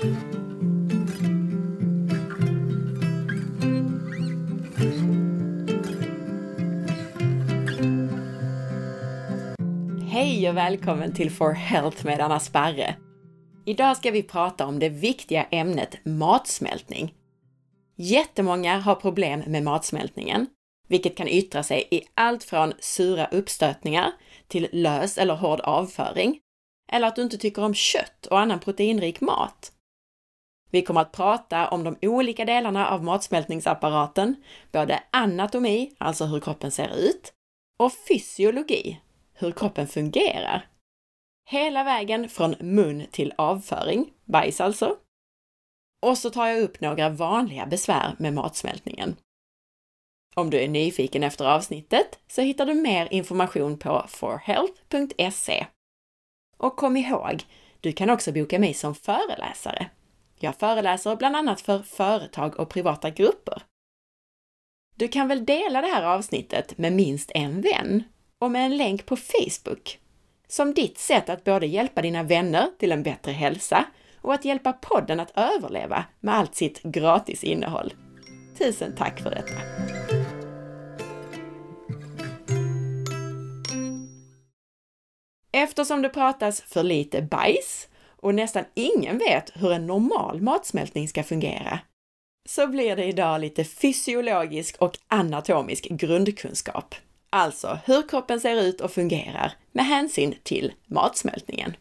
Hej och välkommen till For Health med Anna Sparre! Idag ska vi prata om det viktiga ämnet matsmältning. Jättemånga har problem med matsmältningen, vilket kan yttra sig i allt från sura uppstötningar till lös eller hård avföring, eller att du inte tycker om kött och annan proteinrik mat. Vi kommer att prata om de olika delarna av matsmältningsapparaten, både anatomi, alltså hur kroppen ser ut, och fysiologi, hur kroppen fungerar. Hela vägen från mun till avföring, bajs alltså. Och så tar jag upp några vanliga besvär med matsmältningen. Om du är nyfiken efter avsnittet så hittar du mer information på forhealth.se. Och kom ihåg, du kan också boka mig som föreläsare. Jag föreläser bland annat för företag och privata grupper. Du kan väl dela det här avsnittet med minst en vän och med en länk på Facebook som ditt sätt att både hjälpa dina vänner till en bättre hälsa och att hjälpa podden att överleva med allt sitt gratis innehåll. Tusen tack för detta! Eftersom det pratas för lite bajs och nästan ingen vet hur en normal matsmältning ska fungera, så blir det idag lite fysiologisk och anatomisk grundkunskap. Alltså hur kroppen ser ut och fungerar med hänsyn till matsmältningen.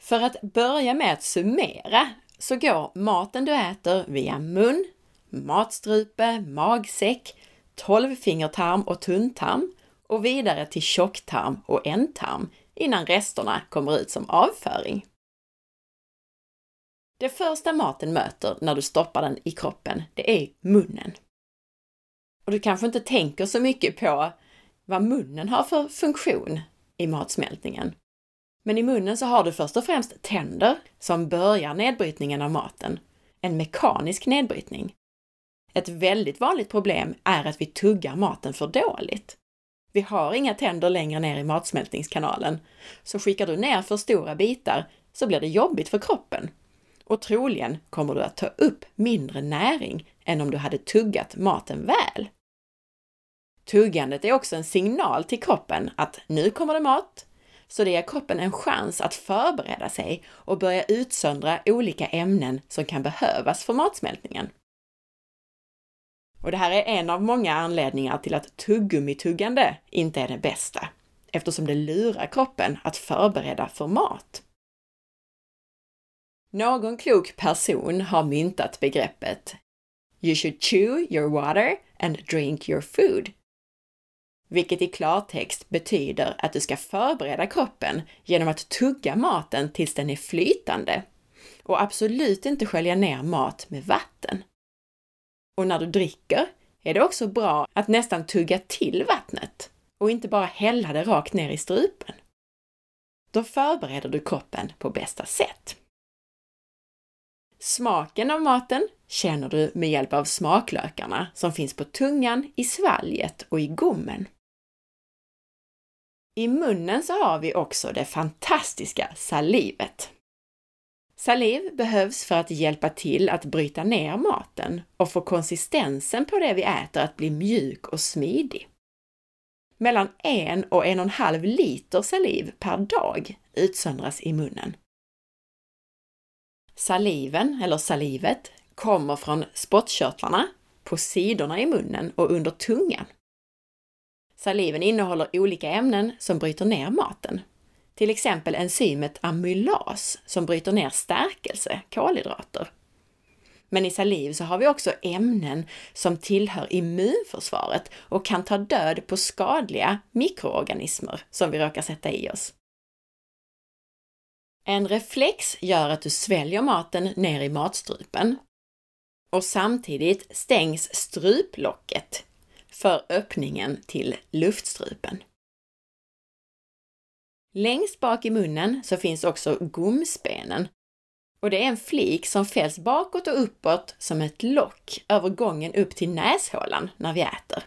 För att börja med att summera så går maten du äter via mun, matstrupe, magsäck, tolvfingertarm och tunntarm och vidare till tjocktarm och ändtarm innan resterna kommer ut som avföring. Det första maten möter när du stoppar den i kroppen, det är munnen. Och du kanske inte tänker så mycket på vad munnen har för funktion i matsmältningen. Men i munnen så har du först och främst tänder som börjar nedbrytningen av maten. En mekanisk nedbrytning. Ett väldigt vanligt problem är att vi tuggar maten för dåligt. Vi har inga tänder längre ner i matsmältningskanalen, så skickar du ner för stora bitar så blir det jobbigt för kroppen. Och troligen kommer du att ta upp mindre näring än om du hade tuggat maten väl. Tuggandet är också en signal till kroppen att nu kommer det mat, så det ger kroppen en chans att förbereda sig och börja utsöndra olika ämnen som kan behövas för matsmältningen. Och det här är en av många anledningar till att tuggummituggande inte är det bästa, eftersom det lurar kroppen att förbereda för mat. Någon klok person har myntat begreppet You should chew your water and drink your food vilket i klartext betyder att du ska förbereda kroppen genom att tugga maten tills den är flytande och absolut inte skölja ner mat med vatten. Och när du dricker är det också bra att nästan tugga till vattnet och inte bara hälla det rakt ner i strupen. Då förbereder du kroppen på bästa sätt. Smaken av maten känner du med hjälp av smaklökarna som finns på tungan, i svalget och i gommen. I munnen så har vi också det fantastiska salivet. Saliv behövs för att hjälpa till att bryta ner maten och få konsistensen på det vi äter att bli mjuk och smidig. Mellan en och en och en halv liter saliv per dag utsöndras i munnen. Saliven, eller salivet, kommer från spottkörtlarna, på sidorna i munnen och under tungan. Saliven innehåller olika ämnen som bryter ner maten. Till exempel enzymet amylas som bryter ner stärkelse, kolhydrater. Men i saliv så har vi också ämnen som tillhör immunförsvaret och kan ta död på skadliga mikroorganismer som vi råkar sätta i oss. En reflex gör att du sväljer maten ner i matstrupen och samtidigt stängs struplocket för öppningen till luftstrupen. Längst bak i munnen så finns också gomspenen och det är en flik som fälls bakåt och uppåt som ett lock över gången upp till näshålan när vi äter.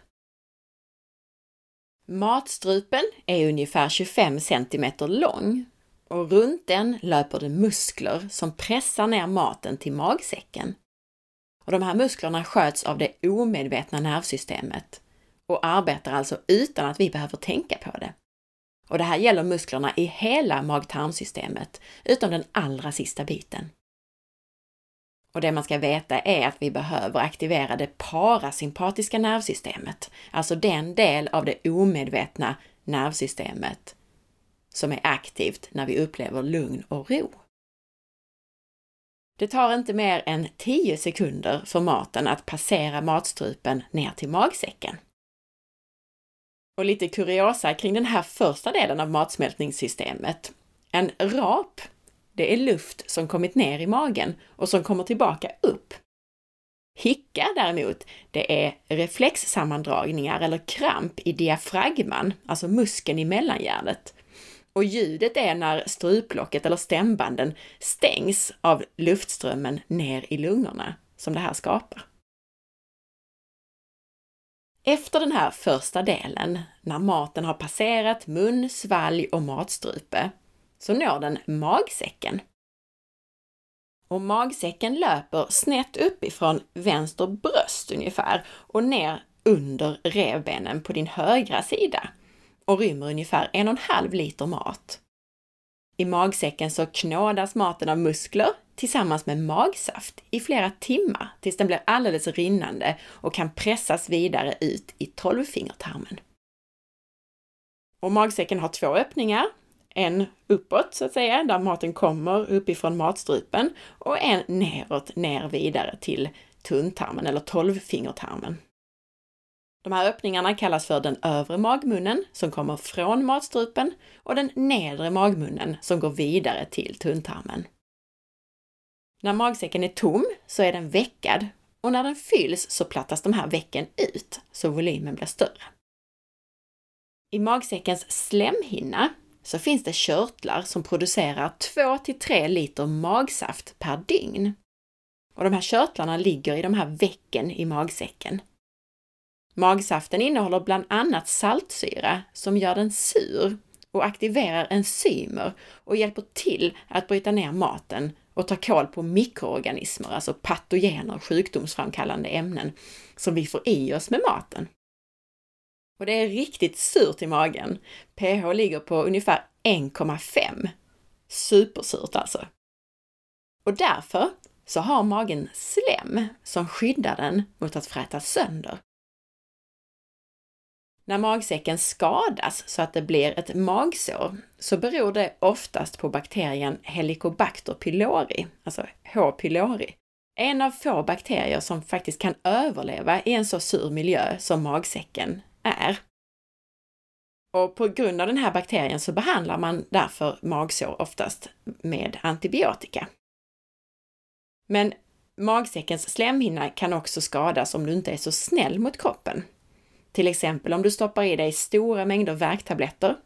Matstrupen är ungefär 25 cm lång och runt den löper det muskler som pressar ner maten till magsäcken. Och de här musklerna sköts av det omedvetna nervsystemet och arbetar alltså utan att vi behöver tänka på det. Och det här gäller musklerna i hela mag-tarmsystemet, utom den allra sista biten. Och det man ska veta är att vi behöver aktivera det parasympatiska nervsystemet, alltså den del av det omedvetna nervsystemet som är aktivt när vi upplever lugn och ro. Det tar inte mer än 10 sekunder för maten att passera matstrupen ner till magsäcken. Och lite kuriosa kring den här första delen av matsmältningssystemet. En rap, det är luft som kommit ner i magen och som kommer tillbaka upp. Hicka däremot, det är reflexsammandragningar eller kramp i diafragman, alltså muskeln i mellangärdet. Och ljudet är när struplocket eller stämbanden stängs av luftströmmen ner i lungorna som det här skapar. Efter den här första delen, när maten har passerat mun, svalg och matstrupe, så når den magsäcken. Och magsäcken löper snett uppifrån vänster bröst ungefär och ner under revbenen på din högra sida och rymmer ungefär en och en halv liter mat. I magsäcken så knådas maten av muskler tillsammans med magsaft i flera timmar tills den blir alldeles rinnande och kan pressas vidare ut i tolvfingertarmen. Och magsäcken har två öppningar. En uppåt så att säga, där maten kommer uppifrån matstrupen och en neråt, ner vidare till tunntarmen eller tolvfingertarmen. De här öppningarna kallas för den övre magmunnen som kommer från matstrupen och den nedre magmunnen som går vidare till tunntarmen. När magsäcken är tom så är den veckad och när den fylls så plattas de här vecken ut så volymen blir större. I magsäckens slemhinna så finns det körtlar som producerar 2-3 liter magsaft per dygn. Och de här körtlarna ligger i de här vecken i magsäcken. Magsaften innehåller bland annat saltsyra som gör den sur och aktiverar enzymer och hjälper till att bryta ner maten och ta koll på mikroorganismer, alltså patogener, sjukdomsframkallande ämnen, som vi får i oss med maten. Och det är riktigt surt i magen. pH ligger på ungefär 1,5. Supersurt alltså. Och därför så har magen slem som skyddar den mot att frätas sönder. När magsäcken skadas så att det blir ett magsår så beror det oftast på bakterien Helicobacter pylori, alltså H. pylori. En av få bakterier som faktiskt kan överleva i en så sur miljö som magsäcken är. Och på grund av den här bakterien så behandlar man därför magsår oftast med antibiotika. Men magsäckens slemhinna kan också skadas om du inte är så snäll mot kroppen. Till exempel om du stoppar i dig stora mängder värktabletter.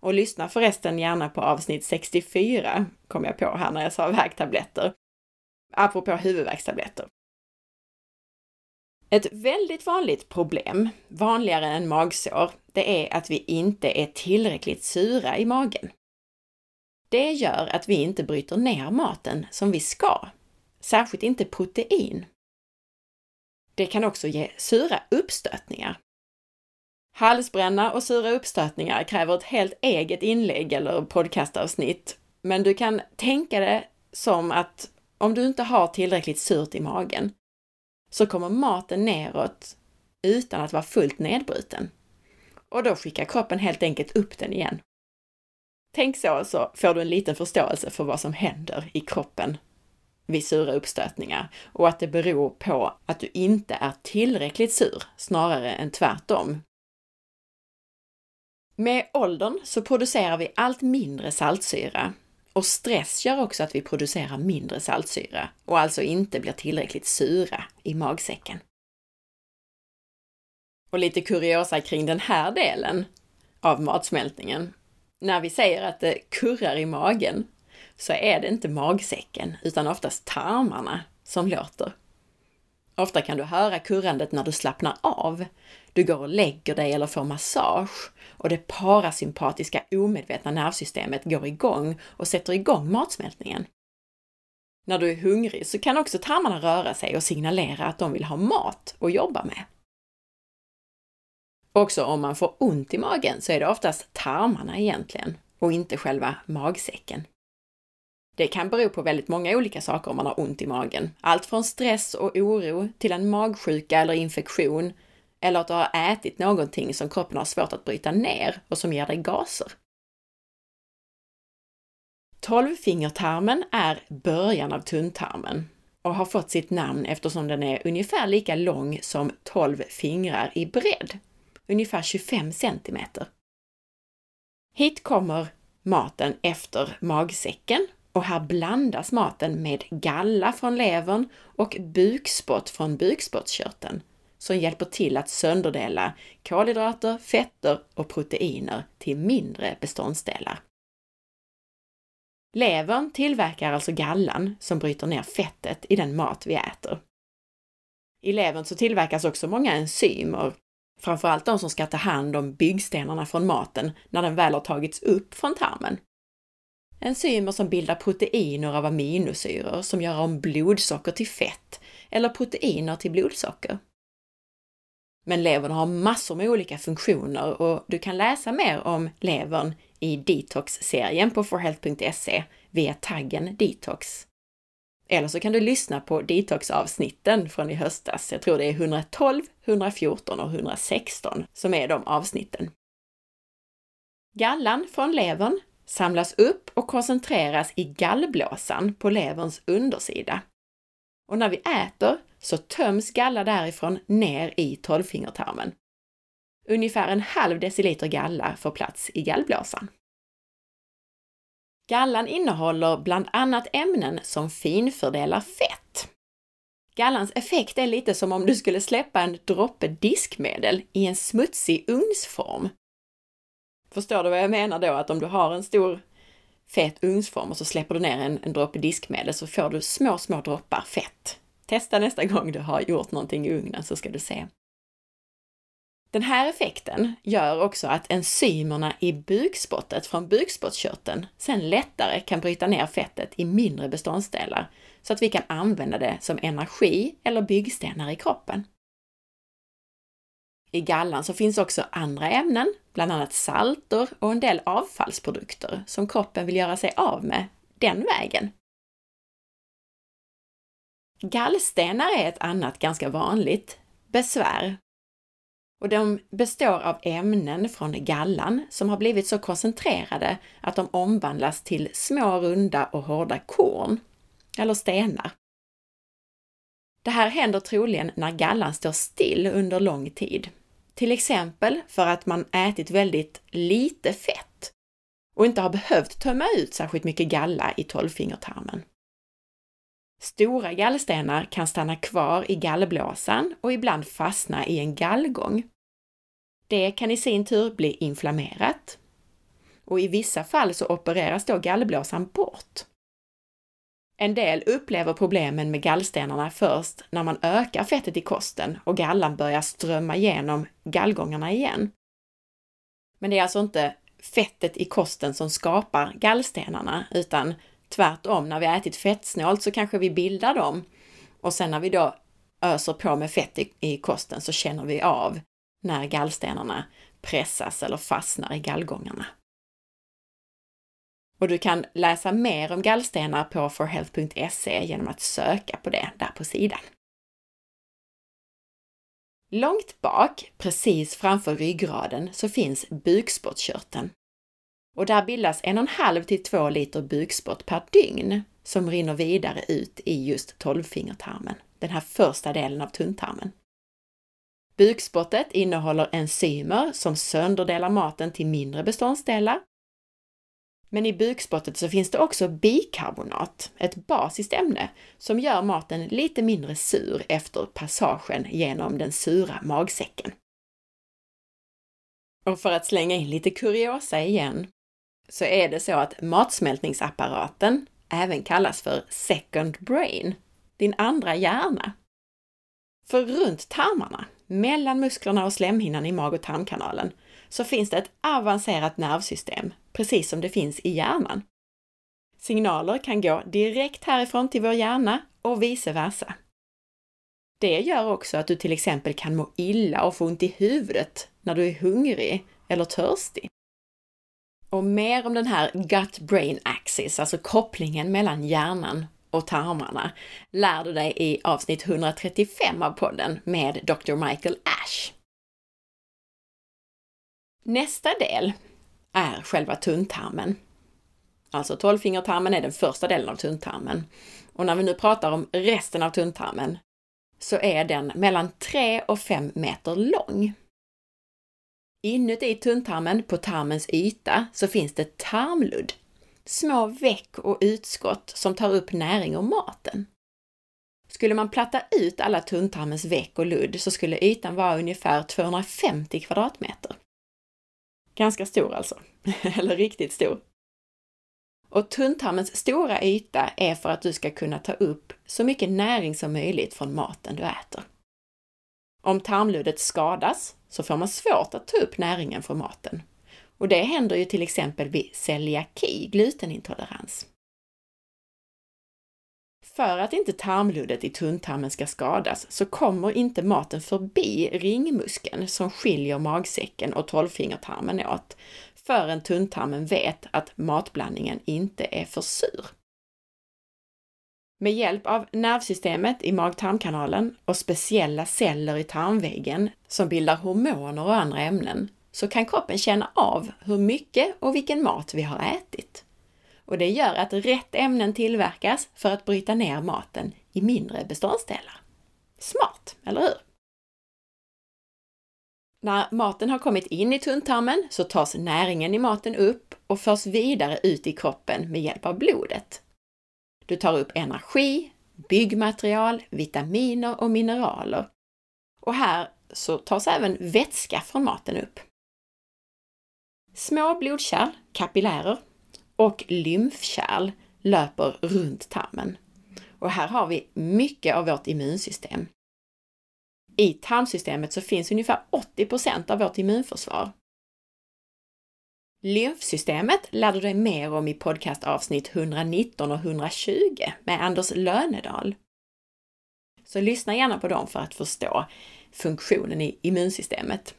Och lyssna förresten gärna på avsnitt 64, kom jag på här när jag sa värktabletter. Apropå huvudvärkstabletter. Ett väldigt vanligt problem, vanligare än magsår, det är att vi inte är tillräckligt sura i magen. Det gör att vi inte bryter ner maten som vi ska, särskilt inte protein. Det kan också ge sura uppstötningar. Halsbränna och sura uppstötningar kräver ett helt eget inlägg eller podcastavsnitt, men du kan tänka det som att om du inte har tillräckligt surt i magen så kommer maten neråt utan att vara fullt nedbruten. Och då skickar kroppen helt enkelt upp den igen. Tänk så, så får du en liten förståelse för vad som händer i kroppen vid sura uppstötningar och att det beror på att du inte är tillräckligt sur snarare än tvärtom. Med åldern så producerar vi allt mindre saltsyra och stress gör också att vi producerar mindre saltsyra och alltså inte blir tillräckligt sura i magsäcken. Och lite kuriosa kring den här delen av matsmältningen. När vi säger att det kurrar i magen så är det inte magsäcken utan oftast tarmarna som låter. Ofta kan du höra kurrandet när du slappnar av. Du går och lägger dig eller får massage och det parasympatiska omedvetna nervsystemet går igång och sätter igång matsmältningen. När du är hungrig så kan också tarmarna röra sig och signalera att de vill ha mat att jobba med. Också om man får ont i magen så är det oftast tarmarna egentligen och inte själva magsäcken. Det kan bero på väldigt många olika saker om man har ont i magen. Allt från stress och oro till en magsjuka eller infektion, eller att du har ätit någonting som kroppen har svårt att bryta ner och som ger dig gaser. Tolvfingertarmen är början av tunntarmen och har fått sitt namn eftersom den är ungefär lika lång som 12 fingrar i bredd, ungefär 25 centimeter. Hit kommer maten efter magsäcken och här blandas maten med galla från levern och bukspott från bukspottkörteln som hjälper till att sönderdela kolhydrater, fetter och proteiner till mindre beståndsdelar. Levern tillverkar alltså gallan som bryter ner fettet i den mat vi äter. I levern så tillverkas också många enzymer, framförallt de som ska ta hand om byggstenarna från maten när den väl har tagits upp från tarmen. Enzymer som bildar proteiner av aminosyror som gör om blodsocker till fett eller proteiner till blodsocker. Men levern har massor med olika funktioner och du kan läsa mer om levern i Detox-serien på forhealth.se via taggen Detox. Eller så kan du lyssna på Detox-avsnitten från i höstas. Jag tror det är 112, 114 och 116 som är de avsnitten. Gallan från levern samlas upp och koncentreras i gallblåsan på leverns undersida. Och när vi äter så töms galla därifrån ner i tolvfingertarmen. Ungefär en halv deciliter galla får plats i gallblåsan. Gallan innehåller bland annat ämnen som finfördelar fett. Gallans effekt är lite som om du skulle släppa en droppe diskmedel i en smutsig ugnsform. Förstår du vad jag menar då? Att om du har en stor fet ugnsform och så släpper du ner en, en droppe diskmedel så får du små, små droppar fett. Testa nästa gång du har gjort någonting i ugnen så ska du se. Den här effekten gör också att enzymerna i bukspottet från bukspottkörteln sen lättare kan bryta ner fettet i mindre beståndsdelar så att vi kan använda det som energi eller byggstenar i kroppen. I gallan så finns också andra ämnen, bland annat salter och en del avfallsprodukter som kroppen vill göra sig av med den vägen. Gallstenar är ett annat ganska vanligt besvär. Och de består av ämnen från gallan som har blivit så koncentrerade att de omvandlas till små runda och hårda korn, eller stenar. Det här händer troligen när gallan står still under lång tid. Till exempel för att man ätit väldigt lite fett och inte har behövt tömma ut särskilt mycket galla i tolvfingertarmen. Stora gallstenar kan stanna kvar i gallblåsan och ibland fastna i en gallgång. Det kan i sin tur bli inflammerat. Och i vissa fall så opereras då gallblåsan bort. En del upplever problemen med gallstenarna först när man ökar fettet i kosten och gallan börjar strömma igenom gallgångarna igen. Men det är alltså inte fettet i kosten som skapar gallstenarna, utan Tvärtom, när vi har ätit fettsnålt så kanske vi bildar dem och sen när vi då öser på med fett i, i kosten så känner vi av när gallstenarna pressas eller fastnar i gallgångarna. Och du kan läsa mer om gallstenar på forhealth.se genom att söka på det där på sidan. Långt bak, precis framför ryggraden, så finns bukspottkörteln och där bildas en och en halv till 2 liter bukspott per dygn som rinner vidare ut i just tolvfingertarmen, den här första delen av tunntarmen. Bukspottet innehåller enzymer som sönderdelar maten till mindre beståndsdelar. Men i bukspottet så finns det också bikarbonat, ett basiskt ämne, som gör maten lite mindre sur efter passagen genom den sura magsäcken. Och för att slänga in lite kuriosa igen, så är det så att matsmältningsapparaten även kallas för second brain, din andra hjärna. För runt tarmarna, mellan musklerna och slemhinnan i mag och tarmkanalen, så finns det ett avancerat nervsystem, precis som det finns i hjärnan. Signaler kan gå direkt härifrån till vår hjärna och vice versa. Det gör också att du till exempel kan må illa och få ont i huvudet när du är hungrig eller törstig. Och mer om den här gut-brain axis, alltså kopplingen mellan hjärnan och tarmarna, lär du dig i avsnitt 135 av podden med Dr. Michael Ash. Nästa del är själva tunntarmen. Alltså tolvfingertarmen är den första delen av tunntarmen. Och när vi nu pratar om resten av tunntarmen så är den mellan 3 och 5 meter lång. Inuti tunntarmen, på tarmens yta, så finns det tarmludd. Små veck och utskott som tar upp näring och maten. Skulle man platta ut alla tunntarmens veck och ludd så skulle ytan vara ungefär 250 kvadratmeter. Ganska stor alltså, eller riktigt stor. Och tunntarmens stora yta är för att du ska kunna ta upp så mycket näring som möjligt från maten du äter. Om tarmluddet skadas så får man svårt att ta upp näringen från maten. Och det händer ju till exempel vid celiaki, glutenintolerans. För att inte tarmluddet i tunntarmen ska skadas så kommer inte maten förbi ringmuskeln som skiljer magsäcken och tolvfingertarmen åt förrän tunntarmen vet att matblandningen inte är för sur. Med hjälp av nervsystemet i mag-tarmkanalen och speciella celler i tarmväggen som bildar hormoner och andra ämnen så kan kroppen känna av hur mycket och vilken mat vi har ätit. Och det gör att rätt ämnen tillverkas för att bryta ner maten i mindre beståndsdelar. Smart, eller hur? När maten har kommit in i tunntarmen så tas näringen i maten upp och förs vidare ut i kroppen med hjälp av blodet. Du tar upp energi, byggmaterial, vitaminer och mineraler. Och här så tas även vätska från maten upp. Små blodkärl, kapillärer, och lymfkärl löper runt tarmen. Och här har vi mycket av vårt immunsystem. I tarmsystemet så finns ungefär 80% av vårt immunförsvar. Lymfsystemet lärde du dig mer om i podcastavsnitt 119 och 120 med Anders Lönedal. Så lyssna gärna på dem för att förstå funktionen i immunsystemet.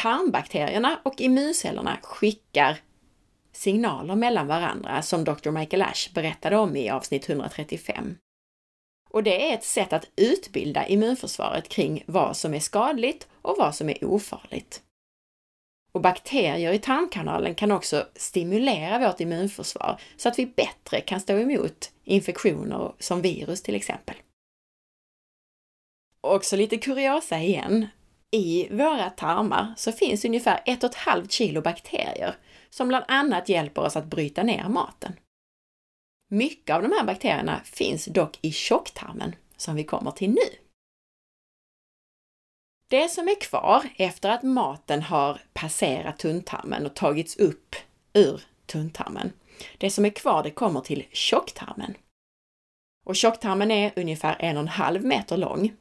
Tarmbakterierna och immuncellerna skickar signaler mellan varandra som Dr. Michael Ash berättade om i avsnitt 135. Och det är ett sätt att utbilda immunförsvaret kring vad som är skadligt och vad som är ofarligt. Och bakterier i tarmkanalen kan också stimulera vårt immunförsvar så att vi bättre kan stå emot infektioner som virus till exempel. Också lite kuriosa igen. I våra tarmar så finns ungefär 1,5 kilo bakterier som bland annat hjälper oss att bryta ner maten. Mycket av de här bakterierna finns dock i tjocktarmen, som vi kommer till nu. Det som är kvar efter att maten har passerat tunntarmen och tagits upp ur tunntarmen, det som är kvar det kommer till tjocktarmen. Och tjocktarmen är ungefär en och en halv meter lång.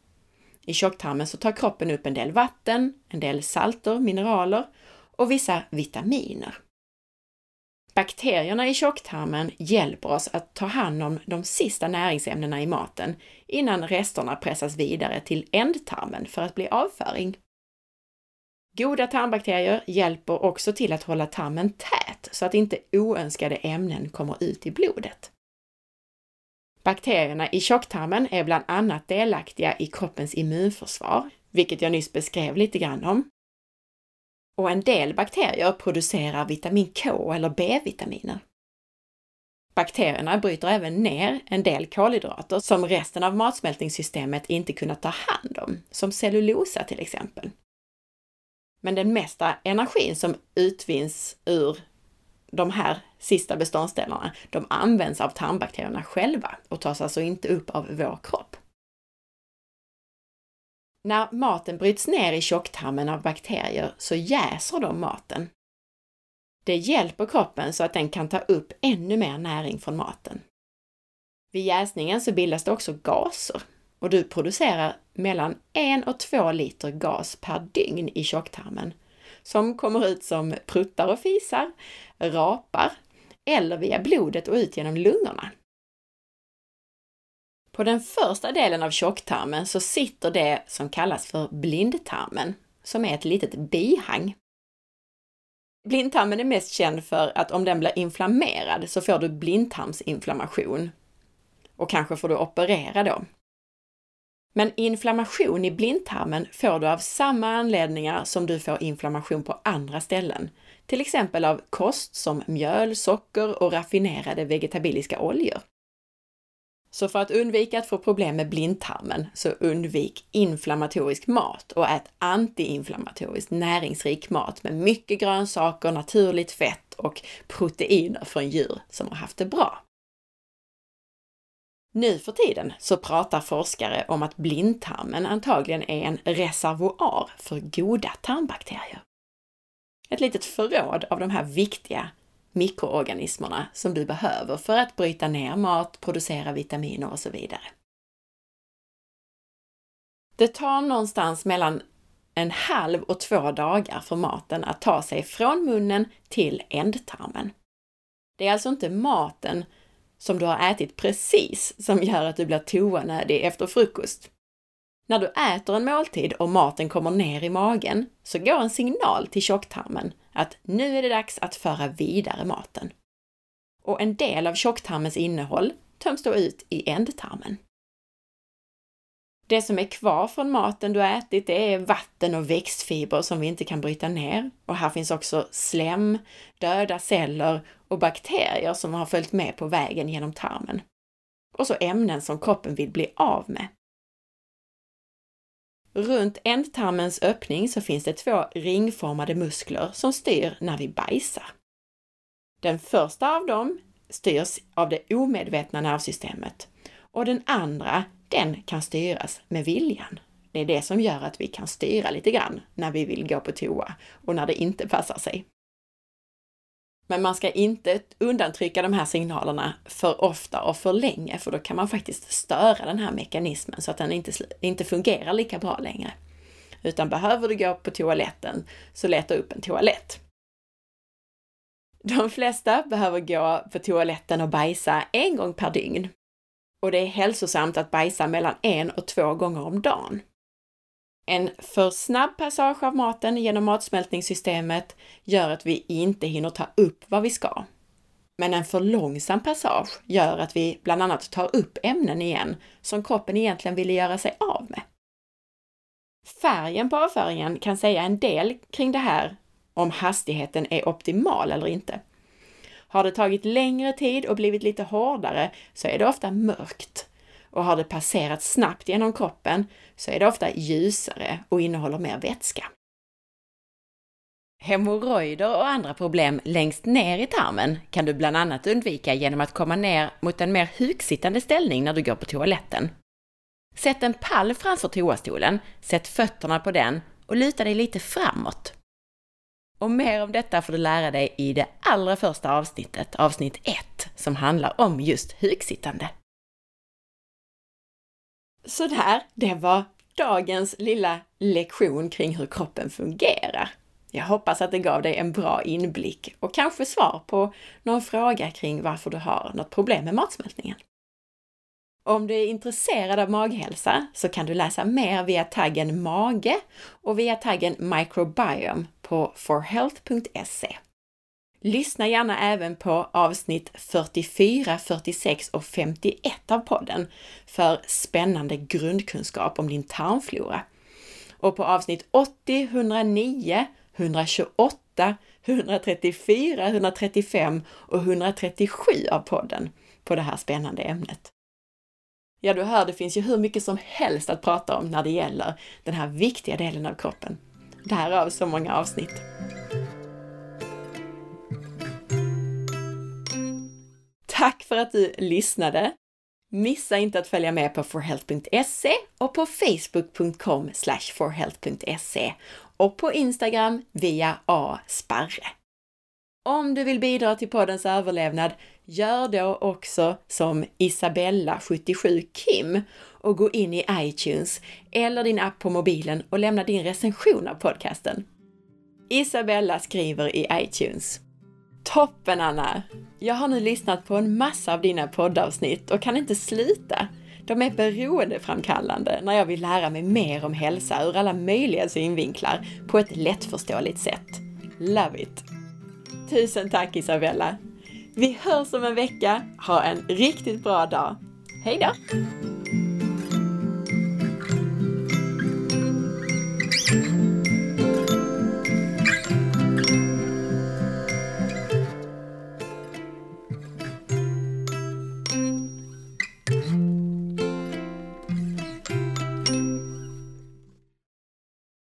I tjocktarmen så tar kroppen upp en del vatten, en del salter, mineraler och vissa vitaminer. Bakterierna i tjocktarmen hjälper oss att ta hand om de sista näringsämnena i maten innan resterna pressas vidare till ändtarmen för att bli avföring. Goda tarmbakterier hjälper också till att hålla tarmen tät så att inte oönskade ämnen kommer ut i blodet. Bakterierna i tjocktarmen är bland annat delaktiga i kroppens immunförsvar, vilket jag nyss beskrev lite grann om, och en del bakterier producerar vitamin K eller B-vitaminer. Bakterierna bryter även ner en del kolhydrater som resten av matsmältningssystemet inte kunnat ta hand om, som cellulosa till exempel. Men den mesta energin som utvinns ur de här sista beståndsdelarna, de används av tarmbakterierna själva och tas alltså inte upp av vår kropp. När maten bryts ner i tjocktarmen av bakterier så jäser de maten. Det hjälper kroppen så att den kan ta upp ännu mer näring från maten. Vid jäsningen så bildas det också gaser och du producerar mellan 1 och 2 liter gas per dygn i tjocktarmen som kommer ut som pruttar och fisar, rapar eller via blodet och ut genom lungorna. På den första delen av tjocktarmen så sitter det som kallas för blindtarmen, som är ett litet bihang. Blindtarmen är mest känd för att om den blir inflammerad så får du blindtarmsinflammation. Och kanske får du operera då. Men inflammation i blindtarmen får du av samma anledningar som du får inflammation på andra ställen. Till exempel av kost som mjöl, socker och raffinerade vegetabiliska oljor. Så för att undvika att få problem med blindtarmen så undvik inflammatorisk mat och ät antiinflammatoriskt näringsrik mat med mycket grönsaker, naturligt fett och proteiner från djur som har haft det bra. Nu för tiden så pratar forskare om att blindtarmen antagligen är en reservoar för goda tarmbakterier. Ett litet förråd av de här viktiga mikroorganismerna som du behöver för att bryta ner mat, producera vitaminer och så vidare. Det tar någonstans mellan en halv och två dagar för maten att ta sig från munnen till ändtarmen. Det är alltså inte maten som du har ätit precis som gör att du blir toanödig efter frukost. När du äter en måltid och maten kommer ner i magen så går en signal till tjocktarmen att nu är det dags att föra vidare maten. Och en del av tjocktarmens innehåll töms då ut i ändtarmen. Det som är kvar från maten du har ätit, det är vatten och växtfibrer som vi inte kan bryta ner. Och här finns också slem, döda celler och bakterier som har följt med på vägen genom tarmen. Och så ämnen som kroppen vill bli av med. Runt ändtarmens öppning så finns det två ringformade muskler som styr när vi bajsar. Den första av dem styrs av det omedvetna nervsystemet och den andra, den kan styras med viljan. Det är det som gör att vi kan styra lite grann när vi vill gå på toa och när det inte passar sig. Men man ska inte undantrycka de här signalerna för ofta och för länge, för då kan man faktiskt störa den här mekanismen så att den inte, inte fungerar lika bra längre. Utan behöver du gå på toaletten, så leta upp en toalett. De flesta behöver gå på toaletten och bajsa en gång per dygn. Och det är hälsosamt att bajsa mellan en och två gånger om dagen. En för snabb passage av maten genom matsmältningssystemet gör att vi inte hinner ta upp vad vi ska. Men en för långsam passage gör att vi bland annat tar upp ämnen igen som kroppen egentligen ville göra sig av med. Färgen på avföringen kan säga en del kring det här om hastigheten är optimal eller inte. Har det tagit längre tid och blivit lite hårdare så är det ofta mörkt och har det passerat snabbt genom kroppen så är det ofta ljusare och innehåller mer vätska. Hemorrojder och andra problem längst ner i tarmen kan du bland annat undvika genom att komma ner mot en mer huksittande ställning när du går på toaletten. Sätt en pall framför toastolen, sätt fötterna på den och luta dig lite framåt. Och mer om detta får du lära dig i det allra första avsnittet, avsnitt 1, som handlar om just hugsittande. Sådär, det var dagens lilla lektion kring hur kroppen fungerar. Jag hoppas att det gav dig en bra inblick och kanske svar på någon fråga kring varför du har något problem med matsmältningen. Om du är intresserad av maghälsa så kan du läsa mer via taggen mage och via taggen microbiome på forhealth.se. Lyssna gärna även på avsnitt 44, 46 och 51 av podden för spännande grundkunskap om din tarmflora. Och på avsnitt 80, 109, 128, 134, 135 och 137 av podden på det här spännande ämnet. Ja, du hör, det finns ju hur mycket som helst att prata om när det gäller den här viktiga delen av kroppen. Därav så många avsnitt. Tack för att du lyssnade! Missa inte att följa med på forhealth.se och på facebook.com forhealth.se och på Instagram via asparre. Om du vill bidra till poddens överlevnad, Gör då också som Isabella77 Kim och gå in i iTunes eller din app på mobilen och lämna din recension av podcasten. Isabella skriver i iTunes. Toppen Anna! Jag har nu lyssnat på en massa av dina poddavsnitt och kan inte sluta. De är beroendeframkallande när jag vill lära mig mer om hälsa ur alla möjliga synvinklar på ett lättförståeligt sätt. Love it! Tusen tack Isabella! Vi hörs om en vecka. Ha en riktigt bra dag. Hej då!